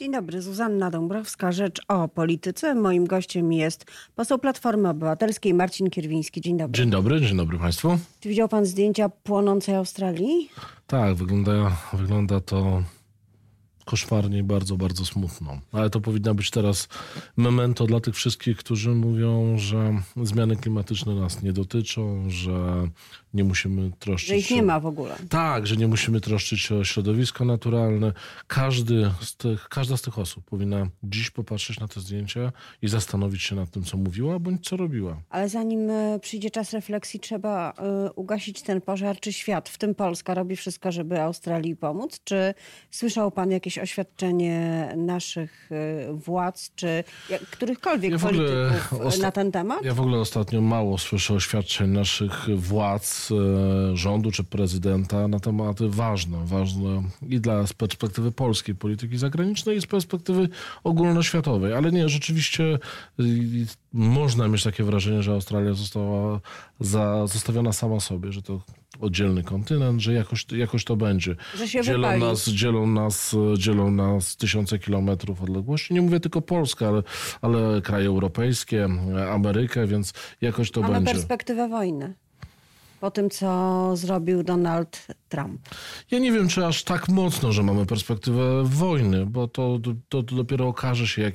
Dzień dobry, Zuzanna Dąbrowska, Rzecz o Polityce. Moim gościem jest poseł Platformy Obywatelskiej Marcin Kierwiński. Dzień dobry. Dzień dobry, dzień dobry Państwu. Czy widział Pan zdjęcia płonącej Australii? Tak, wygląda, wygląda to koszmarnie i bardzo, bardzo smutno. Ale to powinna być teraz memento dla tych wszystkich, którzy mówią, że zmiany klimatyczne nas nie dotyczą, że nie musimy troszczyć Że ich się... nie ma w ogóle. Tak, że nie musimy troszczyć się o środowisko naturalne. Każdy z tych, każda z tych osób powinna dziś popatrzeć na te zdjęcia i zastanowić się nad tym, co mówiła, bądź co robiła. Ale zanim e, przyjdzie czas refleksji, trzeba e, ugasić ten pożar. Czy świat, w tym Polska, robi wszystko, żeby Australii pomóc? Czy słyszał Pan jakieś oświadczenie naszych e, władz, czy którychkolwiek Ja polityków osta- na ten temat? Ja w ogóle ostatnio mało słyszę oświadczeń naszych władz, e, rządu czy prezydenta na tematy ważne, ważne i dla z perspektywy polskiej polityki zagranicznej i z perspektywy ogólnoświatowej. Ale nie, rzeczywiście y, można mieć takie wrażenie, że Australia została za, zostawiona sama sobie, że to oddzielny kontynent, że jakoś, jakoś to będzie. Że się dzielą wypali. nas, dzielą nas, dzielą nas tysiące kilometrów odległości. Nie mówię tylko Polska, ale, ale kraje europejskie, Amerykę, więc jakoś to Mamy będzie. perspektywę wojny. Po tym, co zrobił Donald Trump. Ja nie wiem, czy aż tak mocno, że mamy perspektywę wojny, bo to, to, to dopiero okaże się, jak,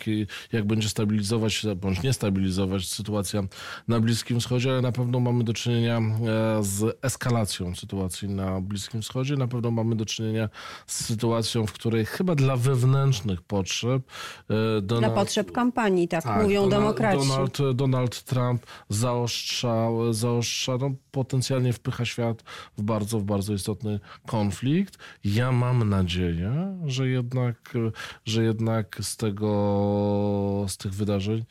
jak będzie stabilizować bądź nie stabilizować sytuacja na Bliskim Wschodzie, ale na pewno mamy do czynienia e, z eskalacją sytuacji na Bliskim Wschodzie. Na pewno mamy do czynienia z sytuacją, w której chyba dla wewnętrznych potrzeb e, Dla Donald, potrzeb kampanii, tak, mówią Donald- demokraci. Donald, Donald Trump zaostrza, zaostrza no, potencjalnie wpycha świat w bardzo, w bardzo istotny konflikt. Ja mam nadzieję, że jednak, że jednak z tego, z tych wydarzeń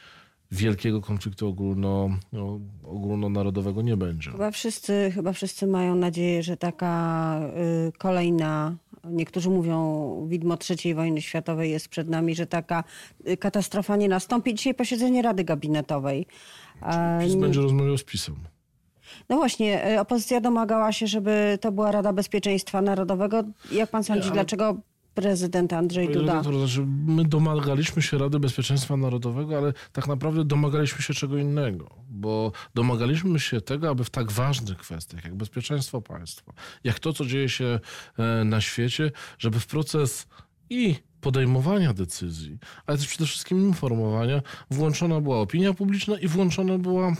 wielkiego konfliktu ogólno, no, ogólnonarodowego nie będzie. Chyba wszyscy, chyba wszyscy mają nadzieję, że taka y, kolejna, niektórzy mówią, widmo trzeciej wojny światowej jest przed nami, że taka y, katastrofa nie nastąpi. Dzisiaj posiedzenie Rady Gabinetowej. PiS będzie rozmawiał z PiSem. No właśnie, y, opozycja domagała się, żeby to była Rada Bezpieczeństwa Narodowego. Jak pan sądzi, ale- dlaczego prezydent Andrzej Duda? znaczy my domagaliśmy się Rady Bezpieczeństwa Narodowego, ale tak naprawdę domagaliśmy się czego innego, bo domagaliśmy się tego, aby w tak ważnych kwestiach, jak bezpieczeństwo państwa, jak to, co dzieje się e, na świecie, żeby w proces i podejmowania decyzji, ale też przede wszystkim informowania, włączona była opinia publiczna i włączone była, e,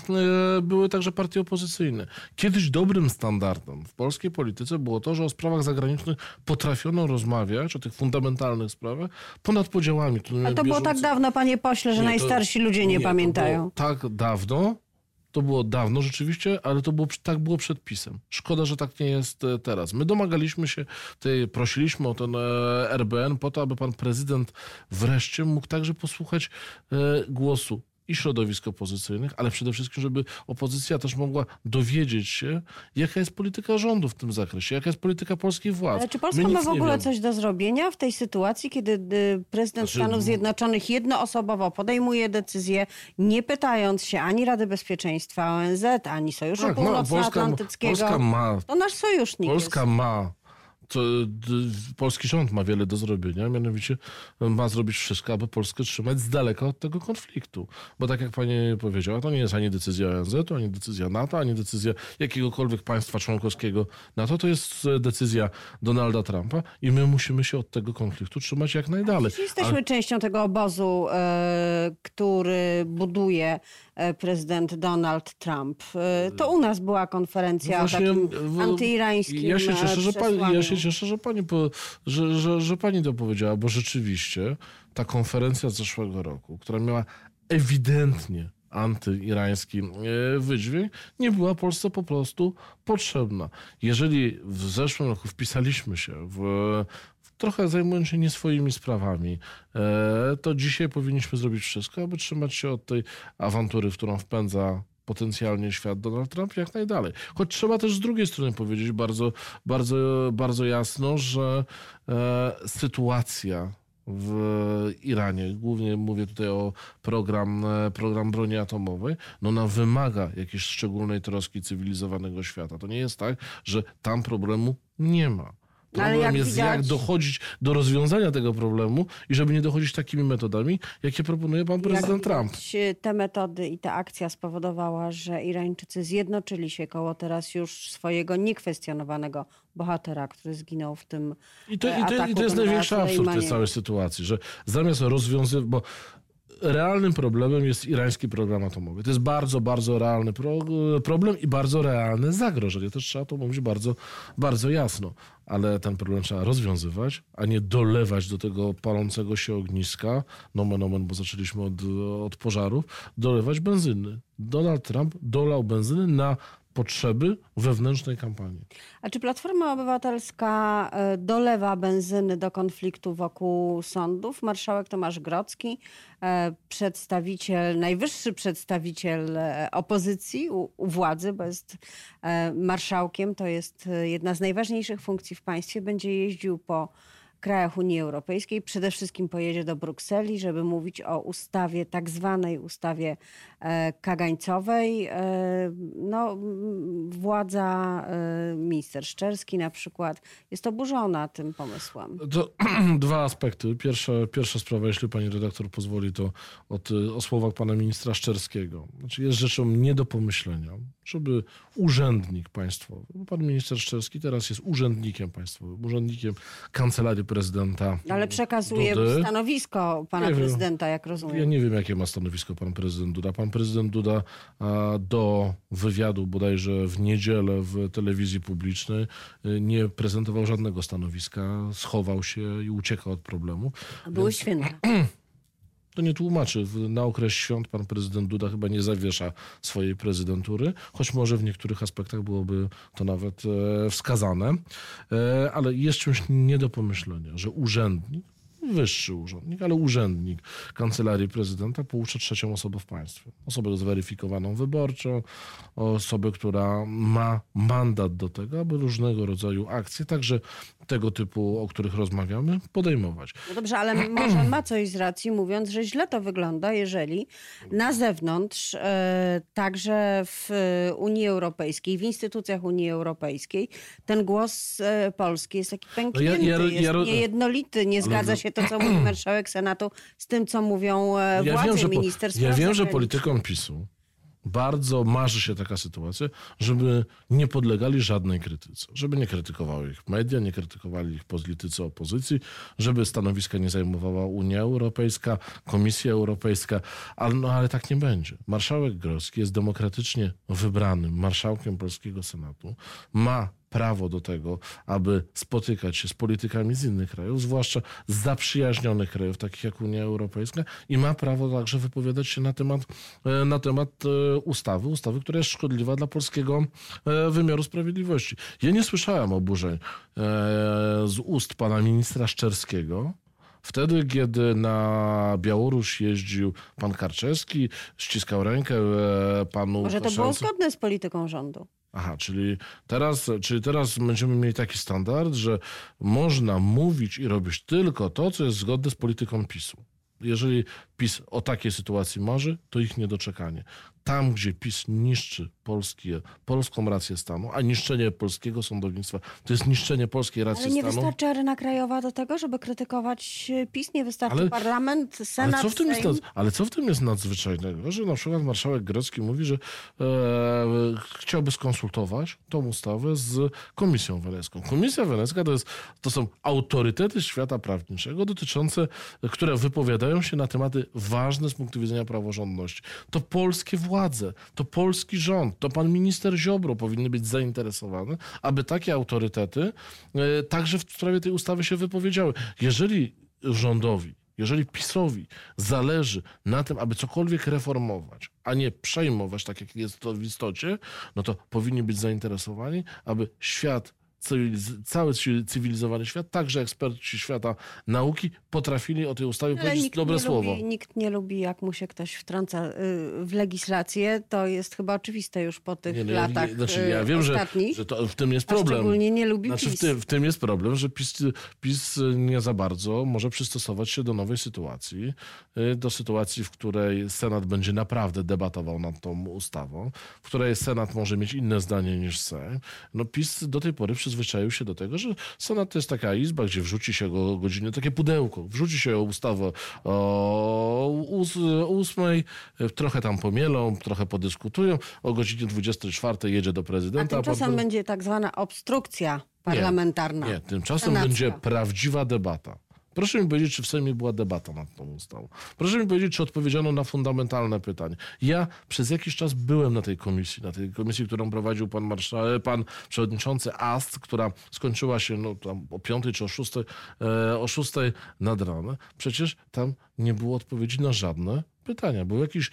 były także partie opozycyjne. Kiedyś dobrym standardem w polskiej polityce było to, że o sprawach zagranicznych potrafiono rozmawiać, o tych fundamentalnych sprawach, ponad podziałami. A to było tak dawno, panie pośle, że Nie, to- najstarsi ludzie nie, to pamiętają. tak dawno, to było dawno rzeczywiście, ale to było, tak było przed pisem. Szkoda, że tak nie jest e, teraz. My domagaliśmy się, tej, prosiliśmy o ten e, RBN po to, aby pan prezydent wreszcie mógł także posłuchać e, głosu i środowisk opozycyjnych, ale przede wszystkim, żeby opozycja też mogła dowiedzieć się, jaka jest polityka rządu w tym zakresie, jaka jest polityka polskich władz. Ale czy Polska My ma w ogóle coś do zrobienia w tej sytuacji, kiedy y, prezydent Znaczy, Stanów Zjednoczonych jednoosobowo podejmuje decyzję, nie pytając się ani Rady Bezpieczeństwa ONZ, ani Sojuszu Tak, Polska, Północnoatlantyckiego? Polska ma To nasz sojusznik Polska jest. ma, to, polski rząd ma wiele do zrobienia, mianowicie ma zrobić wszystko, aby Polskę trzymać z daleka od tego konfliktu. Bo tak jak pani powiedziała, to nie jest ani decyzja ONZ-u, ani decyzja NATO, ani decyzja jakiegokolwiek państwa członkowskiego NATO, to jest e, decyzja Donalda Trumpa i my musimy się od tego konfliktu trzymać jak najdalej. Jesteśmy częścią tego obozu, e, który buduje e, prezydent Donald Trump. To u nas była konferencja o takim antyirańskim ja się cieszę, że pani, ja przesłaniu. Się cieszę, że pani, po, że, że, że pani to powiedziała, bo rzeczywiście ta konferencja z zeszłego roku, która miała ewidentnie antyirański e, wydźwięk, nie była Polsce po prostu potrzebna. Jeżeli w zeszłym roku wpisaliśmy się w, trochę zajmując się nie swoimi sprawami, e, to dzisiaj powinniśmy zrobić wszystko, aby trzymać się od tej awantury, w którą wpędza potencjalnie świat Donald Trump jak najdalej. Choć trzeba też z drugiej strony powiedzieć bardzo, bardzo, bardzo jasno, że e, sytuacja w Iranie, głównie mówię tutaj o program, e, program broni atomowej, no ona wymaga jakiejś szczególnej troski cywilizowanego świata. To nie jest tak, że tam problemu nie ma. Problem jak jest, widać- jak dochodzić do rozwiązania tego problemu i żeby nie dochodzić takimi metodami, jakie proponuje pan prezydent Jak Trump. Te metody i ta akcja spowodowała, że Irańczycy zjednoczyli się koło teraz już swojego niekwestionowanego bohatera, który zginął w tym I to, e, i to, ataku i to jest największy absurd tej całej sytuacji, że zamiast rozwiązywać, bo realnym problemem jest irański program atomowy. To jest bardzo, bardzo realny pro, problem i bardzo realne zagrożenie. Też trzeba to mówić bardzo, bardzo jasno. Ale ten problem trzeba rozwiązywać, a nie dolewać do tego palącego się ogniska, nomen omen, bo zaczęliśmy od, od pożarów, dolewać benzyny. Donald Trump dolał benzyny na potrzeby wewnętrznej kampanii. A czy Platforma Obywatelska e, dolewa benzyny do konfliktu wokół sądów? Marszałek Tomasz Grocki, e, przedstawiciel, najwyższy przedstawiciel e, opozycji u, u władzy, bo jest marszałkiem, to jest jedna z najważniejszych funkcji w państwie, będzie jeździł po krajach Unii Europejskiej. Przede wszystkim pojedzie do Brukseli, żeby mówić o ustawie, tak zwanej ustawie e, kagańcowej. E, no, władza, e, minister Szczerski na przykład, jest oburzona tym pomysłem. To dwa aspekty. Pierwsza, pierwsza sprawa, jeśli pani redaktor pozwoli, to od, o słowach pana ministra Szczerskiego. Znaczy jest rzeczą nie do pomyślenia, żeby urzędnik państwowy, bo pan minister Szczerski teraz jest urzędnikiem państwowym, urzędnikiem kancelarii prezydenta. Ale przekazuje Dudy. stanowisko pana Nie wiem. prezydenta, jak Ja rozumiem. nie wiem, jakie ma stanowisko pan prezydent Duda. Pan prezydent Duda do wywiadu bodajże w niedzielę w telewizji publicznej y, nie prezentował żadnego stanowiska, schował się i uciekał od problemu. Były święta. To nie tłumaczy. Na okres świąt pan prezydent Duda chyba nie zawiesza swojej prezydentury, choć może w niektórych aspektach byłoby to nawet e, wskazane. E, ale jest czymś nie do pomyślenia, że urzędnik, wyższy urzędnik, ale urzędnik kancelarii prezydenta poucza trzecią osobę w państwie. Osobę zweryfikowaną wyborczo, osobę, która ma mandat do tego, aby różnego rodzaju akcje, także tego typu, o których rozmawiamy, podejmować. No dobrze, ale może ma coś z racji, mówiąc, że źle to wygląda, jeżeli na zewnątrz, e, także w e, Unii Europejskiej, w instytucjach Unii Europejskiej, ten głos e, polski jest taki pęknięty, ja- jest ja ro- niejednolity, nie zgadza się to, co mówi marszałek Senatu z tym, co mówią władze po- ministerstwa ja wiem, że politykom PiSu bardzo marzy się taka sytuacja, żeby nie podlegali żadnej krytyce. Żeby nie krytykowały ich media, nie krytykowali ich politycy opozycji, żeby stanowiska nie zajmowała Unia Europejska, Komisja Europejska, ale, no, ale tak nie będzie. Marszałek Grodzki jest demokratycznie wybranym marszałkiem polskiego Senatu, ma prawo do tego, aby spotykać się z politykami z innych krajów, zwłaszcza z zaprzyjaźnionych krajów, takich jak Unia Europejska, i ma prawo także wypowiadać się na temat, e, na temat e, ustawy, ustawy, która jest szkodliwa dla polskiego e, wymiaru sprawiedliwości. Ja nie słyszałem oburzeń z ust pana ministra Szczerskiego, Wtedy, kiedy na Białoruś jeździł pan Karczewski, ściskał rękę panu Może to było zgodne z polityką rządu. Aha, czyli teraz, czyli teraz będziemy mieli taki standard, że można mówić i robić tylko to, co jest zgodne z polityką PiSu. Jeżeli PiS o takiej sytuacji marzy, to ich niedoczekanie. Tam, gdzie PiS niszczy polskie, polską rację stanu, a niszczenie polskiego sądownictwa to jest niszczenie polskiej racji Ale nie stanu. wystarczy arena krajowa do tego, żeby krytykować e, PiS, nie wystarczy Ale- parlament, senat, Ale co, w tym jest, Sejm. ale co w tym jest nadzwyczajnego, że na przykład marszałek Grecki mówi, że e, chciałby skonsultować tą ustawę z Komisją Wenecką. Komisja Wenecka to, jest, to są autorytety świata prawniczego dotyczące, które wypowiadają się na tematy ważne z punktu widzenia praworządności. To polskie władze, to polski rząd, to pan minister Ziobro powinny być zainteresowane, aby takie autorytety e, także w sprawie tej ustawy się wypowiedziały. Jeżeli rządowi jeżeli PiSowi zależy na tym, aby cokolwiek reformować, a nie przejmować, tak jak jest to w istocie, no to powinni być zainteresowani, aby świat, cały cy- cywilizowany świat, także eksperci świata nauki potrafili o tej ustawie Ale powiedzieć dobre słowo. Lubi, nikt nie lubi, jak mu się ktoś wtrąca y, w legislację. To jest chyba oczywiste już po tych Nie, no latach ja, znaczy, ja y, wiem, że, że to, w tym jest A problem. szczególnie nie lubi Znaczy, w, PiS. tym, w tym jest problem, że PiS, PiS nie za bardzo może przystosować się do nowej sytuacji, y, do sytuacji, w której Senat będzie naprawdę debatował nad tą ustawą, w której Senat może mieć inne zdanie niż Sejm. No PiS do tej pory przyzwyczaił przyzwyczaił się do tego, że Senat to jest taka izba, gdzie wrzuci się go o godzinie, takie pudełko, wrzuci się ustawę o ós- ósmej, trochę tam pomielą, trochę podyskutują, o godzinie 24 jedzie do A prezydenta. tymczasem pan- będzie tak zwana obstrukcja parlamentarna. nie, tymczasem Senacka. będzie prawdziwa debata. Proszę mi powiedzieć, czy w Sejmie była debata nad tą ustawą. Proszę mi powiedzieć, czy odpowiedziano na fundamentalne pytanie. Ja przez jakiś czas byłem na tej komisji, na tej komisji, którą prowadził pan marszałek, pan przewodniczący Ast, która skończyła się no, tam o piątej czy o szóstej, e, o szóstej nad ranem. Przecież tam nie było odpowiedzi na żadne pytania. Był jakiś,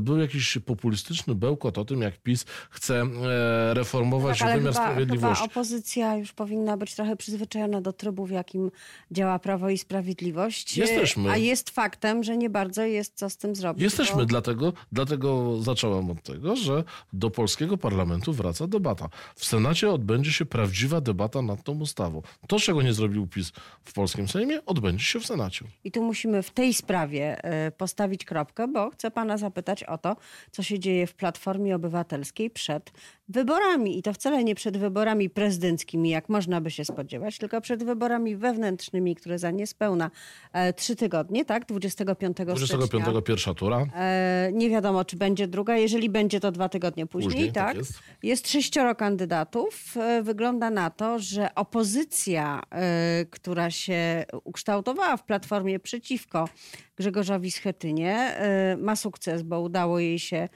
był jakiś populistyczny bełkot o tym, jak PiS chce e, reformować Tak, wymiar chyba, sprawiedliwości. chyba opozycja już powinna być trochę przyzwyczajona do trybu, w jakim działa Prawo i Sprawiedliwość. Jesteśmy. A jest faktem, że nie bardzo jest co z tym zrobić. Jesteśmy, bo- dlatego, dlatego zacząłem od tego, że do polskiego parlamentu wraca debata. W Senacie odbędzie się prawdziwa debata nad tą ustawą. To, czego nie zrobił PiS w polskim Sejmie, odbędzie się w Senacie. I tu musimy w tej sprawie e, postawić kropkę, bo chcę pana zapytać o to, co się dzieje w Platformie Obywatelskiej przed wyborami. I to wcale nie przed wyborami prezydenckimi, jak można by się spodziewać, tylko przed wyborami wewnętrznymi, które za niespełna e, trzy tygodnie, tak? 25, 25 stycznia. pierwsza tura. E, nie wiadomo, czy będzie druga. Jeżeli będzie, to dwa tygodnie później, Później, tak tak? jest. Jest sześcioro kandydatów. E, Wygląda na to, że opozycja, e, która się ukształtowała w Platformie przeciwko Grzegorzowi Schetynie, e, ma sukces, bo udało jej się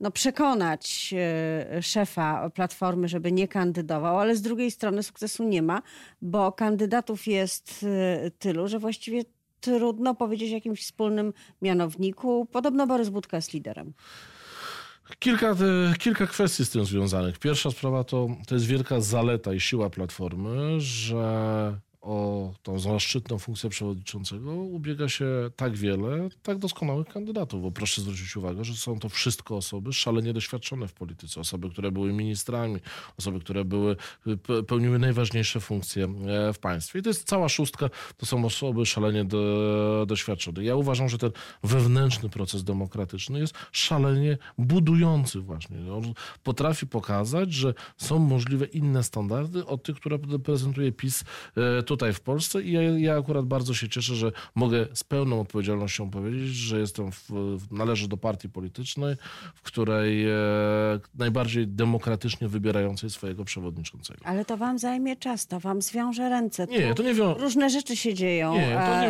no, przekonać e, szefa Platformy, żeby nie kandydował, ale z drugiej strony sukcesu nie ma, bo kandydatów jest e, tylu, że właściwie trudno powiedzieć o jakimś wspólnym mianowniku. Podobno Borys Budka jest liderem. Kilka, e, kilka kwestii z tym związanych. Pierwsza sprawa to, to jest wielka zaleta i siła Platformy, że o tą zaszczytną funkcję przewodniczącego ubiega się tak wiele, tak doskonałych kandydatów. Bo proszę zwrócić uwagę, że są to wszystko osoby szalenie doświadczone w polityce. Osoby, które były ministrami, osoby, które były, pe- pełniły najważniejsze funkcje e, w państwie. I to jest cała szóstka, to są osoby szalenie do, doświadczone. Ja uważam, że ten wewnętrzny proces demokratyczny jest szalenie budujący właśnie. On potrafi pokazać, że są możliwe inne standardy od tych, które prezentuje PiS e, tutaj w Polsce i ja, ja akurat bardzo się cieszę, że mogę z pełną odpowiedzialnością powiedzieć, że jestem w, należę do partii politycznej, w której e, najbardziej demokratycznie wybierającej swojego przewodniczącego. Ale to wam zajmie czas, to wam zwiąże ręce. Nie, to nie wią- Różne rzeczy się dzieją Nie,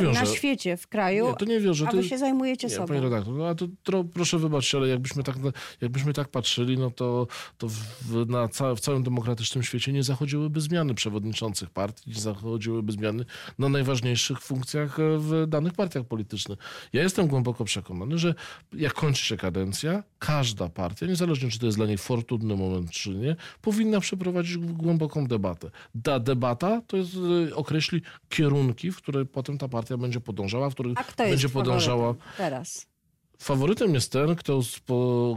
to e, na świecie, w kraju, Nie, to nie wiąże. a To- wy się zajmujecie Nie, sobą. panie redaktor, no, a to, tro, proszę wybaczyć, ale jakbyśmy tak, jakbyśmy tak patrzyli, no to, to w, na ca, w całym demokratycznym świecie nie zachodziłyby zmiany przewodniczących partii, nie zachodziłyby zmiany na najważniejszych funkcjach e, w danych partiach politycznych. Ja jestem głęboko przekonany, że jak kończy się kadencja, każda partia, niezależnie czy to jest dla niej fortunny moment, czy nie, powinna przeprowadzić głęboką debatę. Ta debata to jest, e, określi kierunki, w które potem ta partia będzie podążała, w których będzie podążała teraz? Faworytem jest ten, kto,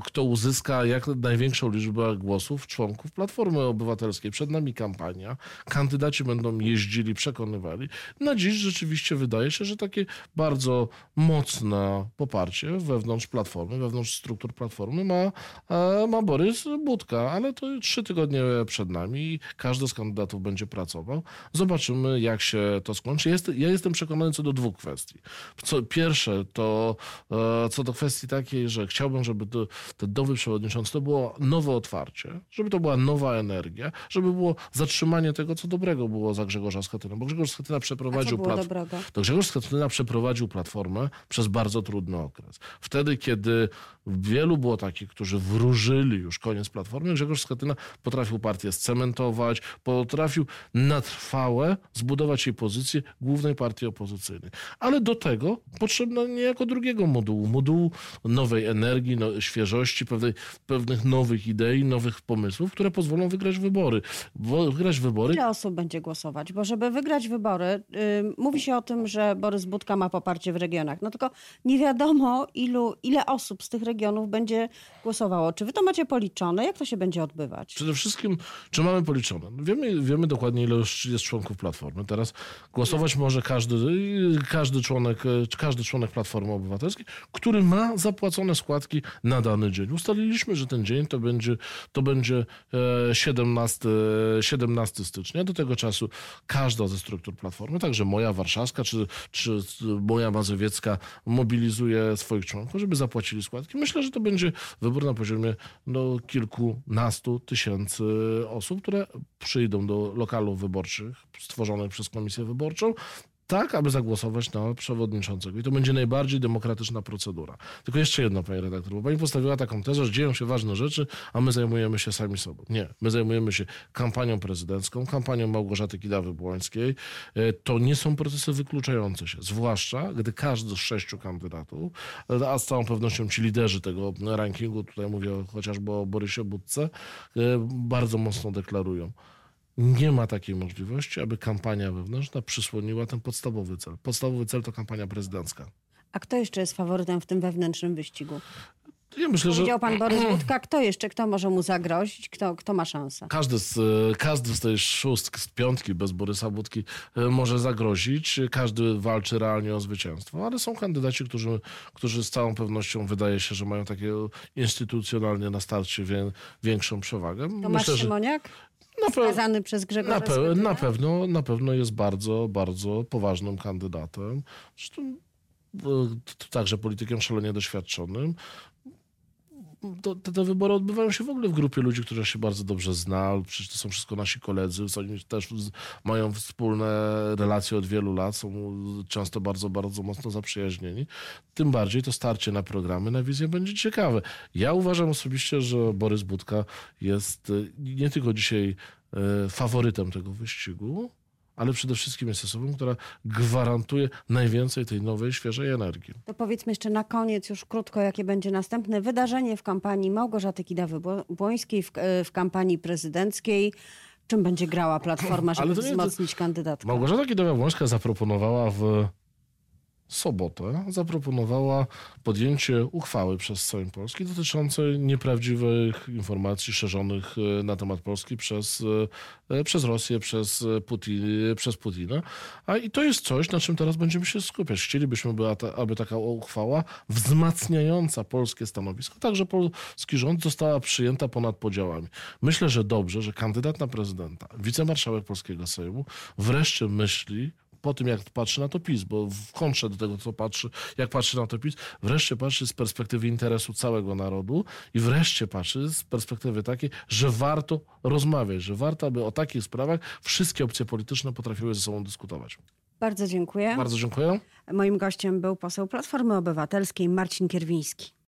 kto uzyska jak największą liczbę głosów członków Platformy Obywatelskiej. Przed nami kampania. Kandydaci będą jeździli, przekonywali. Na dziś rzeczywiście wydaje się, że takie bardzo mocne poparcie wewnątrz Platformy, wewnątrz struktur Platformy ma, e, ma Borys Budka, ale to trzy tygodnie przed nami każdy z kandydatów będzie pracował. Zobaczymy, jak się to skończy. Jest, ja jestem przekonany co do dwóch kwestii. Co, pierwsze to e, co do kwestii takiej, że chciałbym, żeby to, ten nowy przewodniczący to było nowe otwarcie, żeby to była nowa energia, żeby było zatrzymanie tego, co dobrego było za Grzegorza Schetyna. Bo Grzegorz Schetyna przeprowadził plat- to Grzegorz Schetyna przeprowadził Platformę przez bardzo trudny okres. Wtedy, kiedy wielu było takich, którzy wróżyli już koniec Platformy, Grzegorz Schetyna potrafił partię scementować, potrafił na trwałe zbudować jej pozycję głównej partii opozycyjnej. Ale do tego potrzebno niejako drugiego modułu, modułu nowej energii, no, świeżości, pewnej, pewnych nowych idei, nowych pomysłów, które pozwolą wygrać wybory. Wo- Wygrać wybory Ile osób będzie głosować? Bo żeby wygrać wybory, y, mówi się o tym, że Borys Budka ma poparcie w regionach. No tylko nie wiadomo, ilu, ile osób z tych regionów będzie głosowało. Czy wy to macie policzone? Jak to się będzie odbywać? Przede wszystkim, czy mamy policzone? Wiemy, wiemy dokładnie, ile jest członków Platformy. Teraz głosować może każdy, każdy, członek, e, każdy członek Platformy Obywatelskiej, który ma zapłacone składki na dany dzień. Ustaliliśmy, że ten dzień to będzie, to będzie e, 17, 17 stycznia. Do tego czasu każda ze struktur Platformy, także moja warszawska czy, czy moja mazowiecka mobilizuje swoich członków, żeby zapłacili składki. Myślę, że to będzie wybór na poziomie no, kilkunastu tysięcy osób, które przyjdą do lokalów wyborczych stworzonych przez Komisję Wyborczą tak, aby zagłosować na przewodniczącego. I to będzie najbardziej demokratyczna procedura. Tylko jeszcze jedno, pani redaktor, bo pani postawiła taką tezę, że dzieją się ważne rzeczy, a my zajmujemy się sami sobą. Nie, my zajmujemy się kampanią prezydencką, kampanią Małgorzaty Kidawy-Błońskiej. E, to nie są procesy wykluczające się, zwłaszcza gdy każdy z sześciu kandydatów, a z całą pewnością ci liderzy tego rankingu, tutaj mówię chociażby o Borysie Budce, e, bardzo mocno deklarują nie ma takiej możliwości, aby kampania wewnętrzna przysłoniła ten podstawowy cel. Podstawowy cel to kampania prezydencka. A kto jeszcze jest faworytem w tym wewnętrznym wyścigu? Ja myślę, Powiedział pan Borys Budka. Kto jeszcze? Kto może mu zagrozić? Kto, kto ma szansę? Każdy z, każdy z tej szóstki, z piątki bez Borysa Budki e, może zagrozić. Każdy walczy realnie o zwycięstwo, ale są kandydaci, którzy, którzy z całą pewnością wydaje się, że mają takie instytucjonalnie na starcie większą przewagę. Tomasz Myślę, że Na, pe przez Grzegorza na, pe na, pewno, na pewno jest bardzo, bardzo poważnym kandydatem. Zresztą e, także politykiem szalenie doświadczonym. To, te, te wybory odbywają się w ogóle w grupie ludzi, których się bardzo dobrze zna. Przecież to są wszystko nasi koledzy. Oni też mają wspólne relacje od wielu lat. Są często bardzo, bardzo mocno zaprzyjaźnieni. Tym bardziej to starcie na programy, na wizję będzie ciekawe. Ja uważam osobiście, że Borys Budka jest y, nie tylko dzisiaj y, faworytem tego wyścigu, ale przede wszystkim jest osobą, która gwarantuje najwięcej tej nowej, świeżej energii. To powiedzmy jeszcze na koniec, już krótko, jakie będzie następne wydarzenie w kampanii Małgorzaty Kidawy-Błońskiej, w, e, w kampanii prezydenckiej. Czym będzie grała Platforma, żeby Ale to wzmocnić kandydatkę? Małgorzata Kidawa-Błońska zaproponowała w sobotę zaproponowała podjęcie uchwały przez Sejm Polski dotyczącej nieprawdziwych informacji szerzonych e, na temat Polski przez, e, przez Rosję, przez, Putin, przez Putina. A i to jest coś, na czym teraz będziemy się skupiać. Chcielibyśmy, by, aby taka uchwała wzmacniająca polskie stanowisko, także polski rząd, została przyjęta ponad podziałami. Myślę, że dobrze, że kandydat na prezydenta, wicemarszałek polskiego Sejmu wreszcie myśli po tym, jak patrzy na to PiS, bo w kontrze do tego, co patrzy, jak patrzy na to PiS, wreszcie patrzy z perspektywy interesu całego narodu i wreszcie patrzy z perspektywy takiej, że warto rozmawiać, że warto, aby o takich sprawach wszystkie opcje polityczne potrafiły ze sobą dyskutować. Bardzo dziękuję. Bardzo dziękuję. Moim gościem był poseł Platformy Obywatelskiej Marcin Kierwiński.